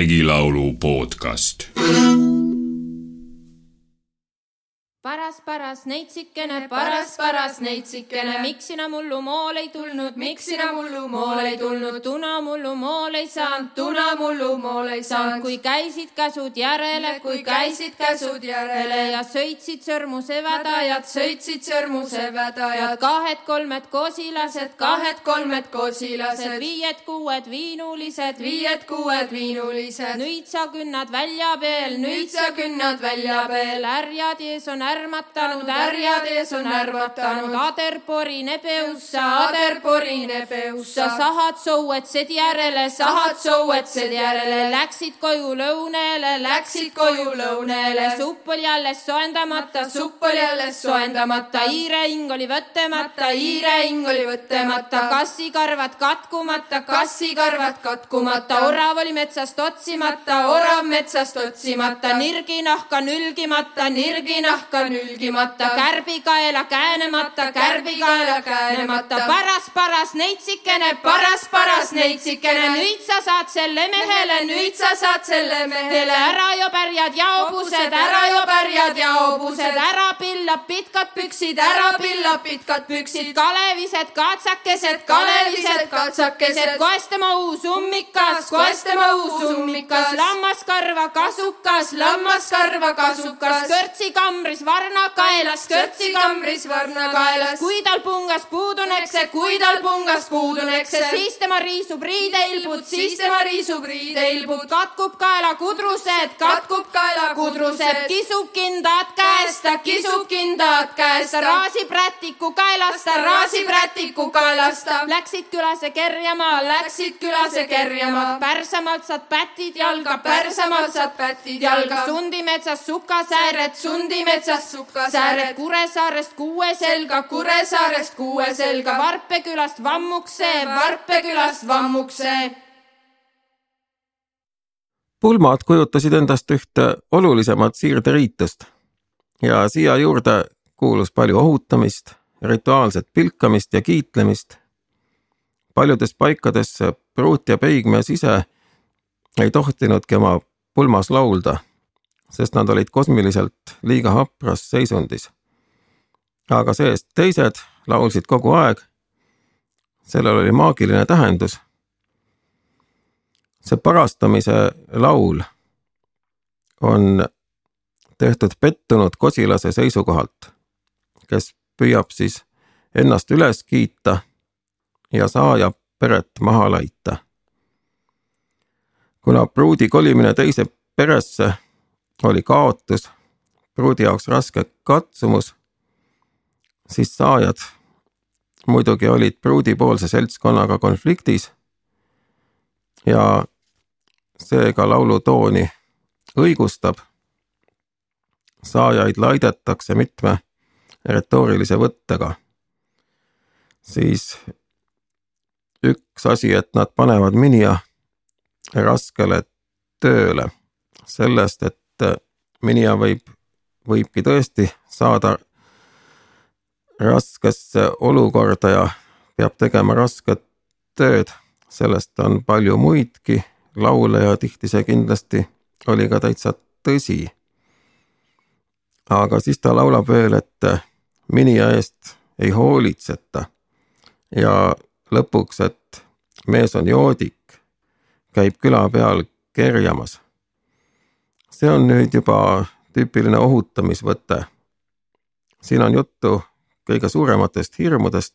regilaulu podcast neitsikene, paras, paras neitsikene, miks sina mullu mool ei tulnud, miks sina mullu mool ei tulnud, tuna mullu mool ei saanud, tuna mullu mool ei saanud, kui käisid käsud järele, kui käisid käsud järele. Ja sõitsid sõrmuse vedajad, sõitsid sõrmuse vedajad, kahed-kolmed kosilased, kahed-kolmed kosilased, viied-kuued viinulised, viied-kuued viinulised, nüüd sa künnad välja veel, nüüd sa künnad välja veel, härjad ees on ärmatanud, härjad ees on ärmatanud, ader porine peussa, ader porine peussa, sahad souetsed järele, sahad souetsed järele, läksid koju lõunele, läksid koju lõunele, supp oli alles soendamata, supp oli alles soendamata, hiirehing oli võttemata, hiirehing oli võttemata, kassikarvad katkumata, kassikarvad katkumata, orav oli metsast otsimata, orav metsast otsimata, nirginahka nülgimata, nirginahka nahka nülgimata, kärbikaela käänemata, kärbikaela käänemata, paras, paras neitsikene, paras, paras neitsikene, nüüd sa saad selle mehele, nüüd sa saad selle mehele, ära jo pärjad ja hobused, ära jo pärjad ja hobused, ära pillab pitkad püksid, ära pillab pitkad püksid, kalevised katsakesed, kalevised katsakesed, koestama uus ummikas, koestama uus ummikas, lammaskarva kasukas, lammaskarva kasukas, kõrtsi kambris varna kaelas, kõrtsi kambris varna kaelas. kui tal pungas puudunekse, kui tal pungas puudunekse, siis tema riisub riideilbud, siis tema riisub riideilbud, katkub kaela kudrused, katkub kaela kudrused, kisub kindad käest, ta kisub kindad käest, ta raasib rätiku kaelast, ta raasib rätiku kaelast, läksid külase kerjama, läksid külase kerjama, Pärsamalt saad pätid jalga, Pärsamalt saad pätid jalga, Sundimetsas sukasääred, Sundimetsas külas Sukasääred, Kuressaarest kuue selga, Kuressaarest kuue selga, Varpe külast Vammukse, Varpe külast Vammukse. pulmad kujutasid endast ühte olulisemat siirderiitust ja siia juurde kuulus palju ohutamist, rituaalset pilkamist ja kiitlemist. paljudes paikades pruut ja peigmees ise ei tohtinudki oma pulmas laulda sest nad olid kosmiliselt liiga hapras seisundis. aga see-eest teised laulsid kogu aeg. sellel oli maagiline tähendus. see parastamise laul on tehtud pettunud kosilase seisukohalt, kes püüab siis ennast üles kiita ja saaja peret maha laita. kuna pruudi kolimine teise peresse oli kaotus, pruudi jaoks raske katsumus, siis saajad muidugi olid pruudipoolse seltskonnaga konfliktis ja seega laulu tooni õigustab. saajaid laidetakse mitme retoorilise võttega. siis üks asi, et nad panevad minija raskele tööle sellest, et minija võib, võibki tõesti saada raskesse olukorda ja peab tegema rasket tööd. sellest on palju muidki laule ja tihti see kindlasti oli ka täitsa tõsi. aga siis ta laulab veel, et minija eest ei hoolitseta ja lõpuks, et mees on joodik, käib küla peal kerjamas see on nüüd juba tüüpiline ohutamisvõte. siin on juttu kõige suurematest hirmudest,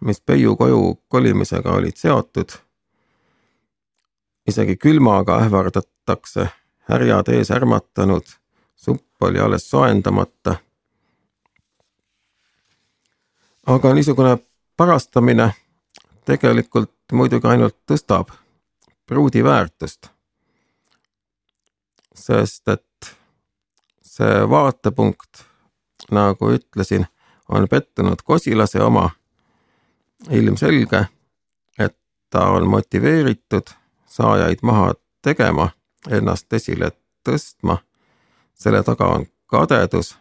mis Peiu koju kolimisega olid seotud. isegi külmaga ähvardatakse, härjad ees ärmatanud, supp oli alles soojendamata. aga niisugune parastamine tegelikult muidugi ainult tõstab pruudi väärtust sest et see vaatepunkt, nagu ütlesin, on pettunud kosilase oma. ilmselge, et ta on motiveeritud saajaid maha tegema, ennast esile tõstma. selle taga on kadedus.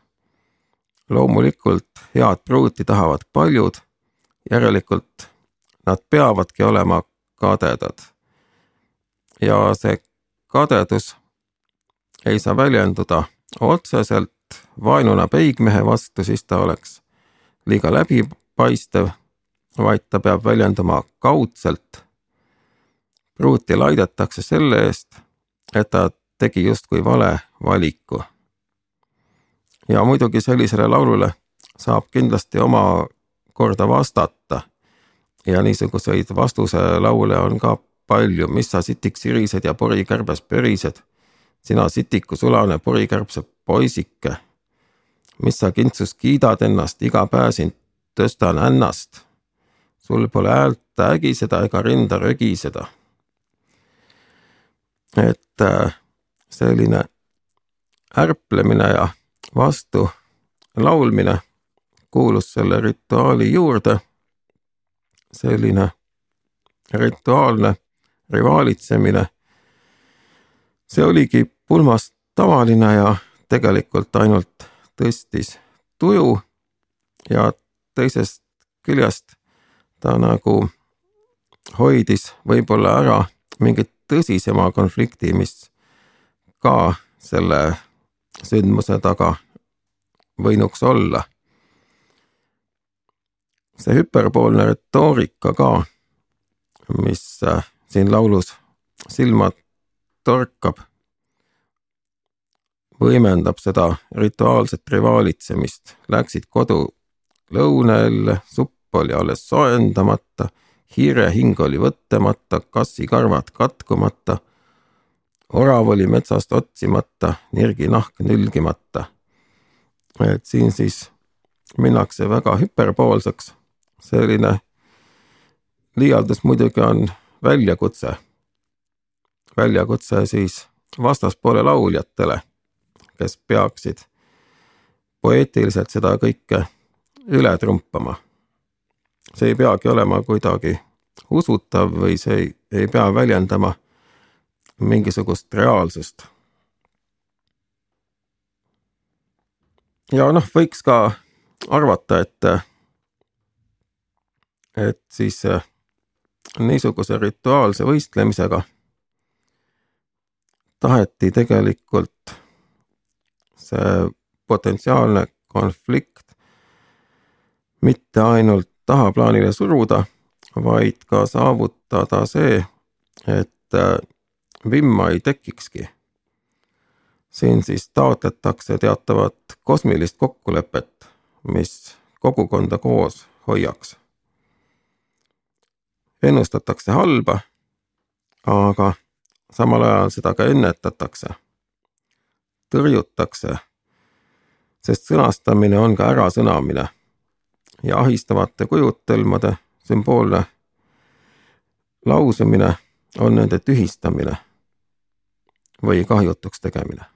loomulikult head pruuti tahavad paljud. järelikult nad peavadki olema kadedad. ja see kadedus ei saa väljenduda otseselt vaenuna peigmehe vastu, siis ta oleks liiga läbipaistev, vaid ta peab väljenduma kaudselt. pruuti laidetakse selle eest, et ta tegi justkui vale valiku. ja muidugi sellisele laulule saab kindlasti omakorda vastata. ja niisuguseid vastuse laule on ka palju, mis sa sitik sirised ja porikärbes pörised. Sina sitiku sulane porikärbse poisike. mis sa kintsus kiidad ennast, iga päev sind tõstan ännast. sul pole häält ägiseda ega rinda rögiseda. et äh, selline ärplemine ja vastu laulmine kuulus selle rituaali juurde. selline rituaalne rivaalitsemine. see oligi pulmast tavaline ja tegelikult ainult tõstis tuju ja teisest küljest ta nagu hoidis võib-olla ära mingit tõsisema konflikti, mis ka selle sündmuse taga võinuks olla. see hüperboolne retoorika ka, mis äh, siin laulus silma torkab, võimendab seda rituaalset rivaalitsemist, läksid kodu lõunaelle, supp oli alles soojendamata, hiire hing oli võttemata, kassi karvad katkumata orav oli metsast otsimata, nirgi nahk nülgimata. et siin siis minnakse väga hüperboolseks. selline liialdus muidugi on väljakutse. väljakutse siis vastaspoole lauljatele, kes peaksid poeetiliselt seda kõike üle trumpama. see ei peagi olema kuidagi usutav või see ei, ei pea väljendama mingisugust reaalsust. ja noh, võiks ka arvata, et, et siis niisuguse rituaalse võistlemisega taheti tegelikult see potentsiaalne konflikt mitte ainult tahaplaanile suruda, vaid ka saavutada see, et vimma ei tekikski. siin siis taotletakse teatavat kosmilist kokkulepet, mis kogukonda koos hoiaks. ennustatakse halba, aga samal ajal seda ka ennetatakse, tõrjutakse, sest sõnastamine on ka ärasõnamine ja ahistavate kujutelmade sümboolne lausumine on nende tühistamine või kahjutuks tegemine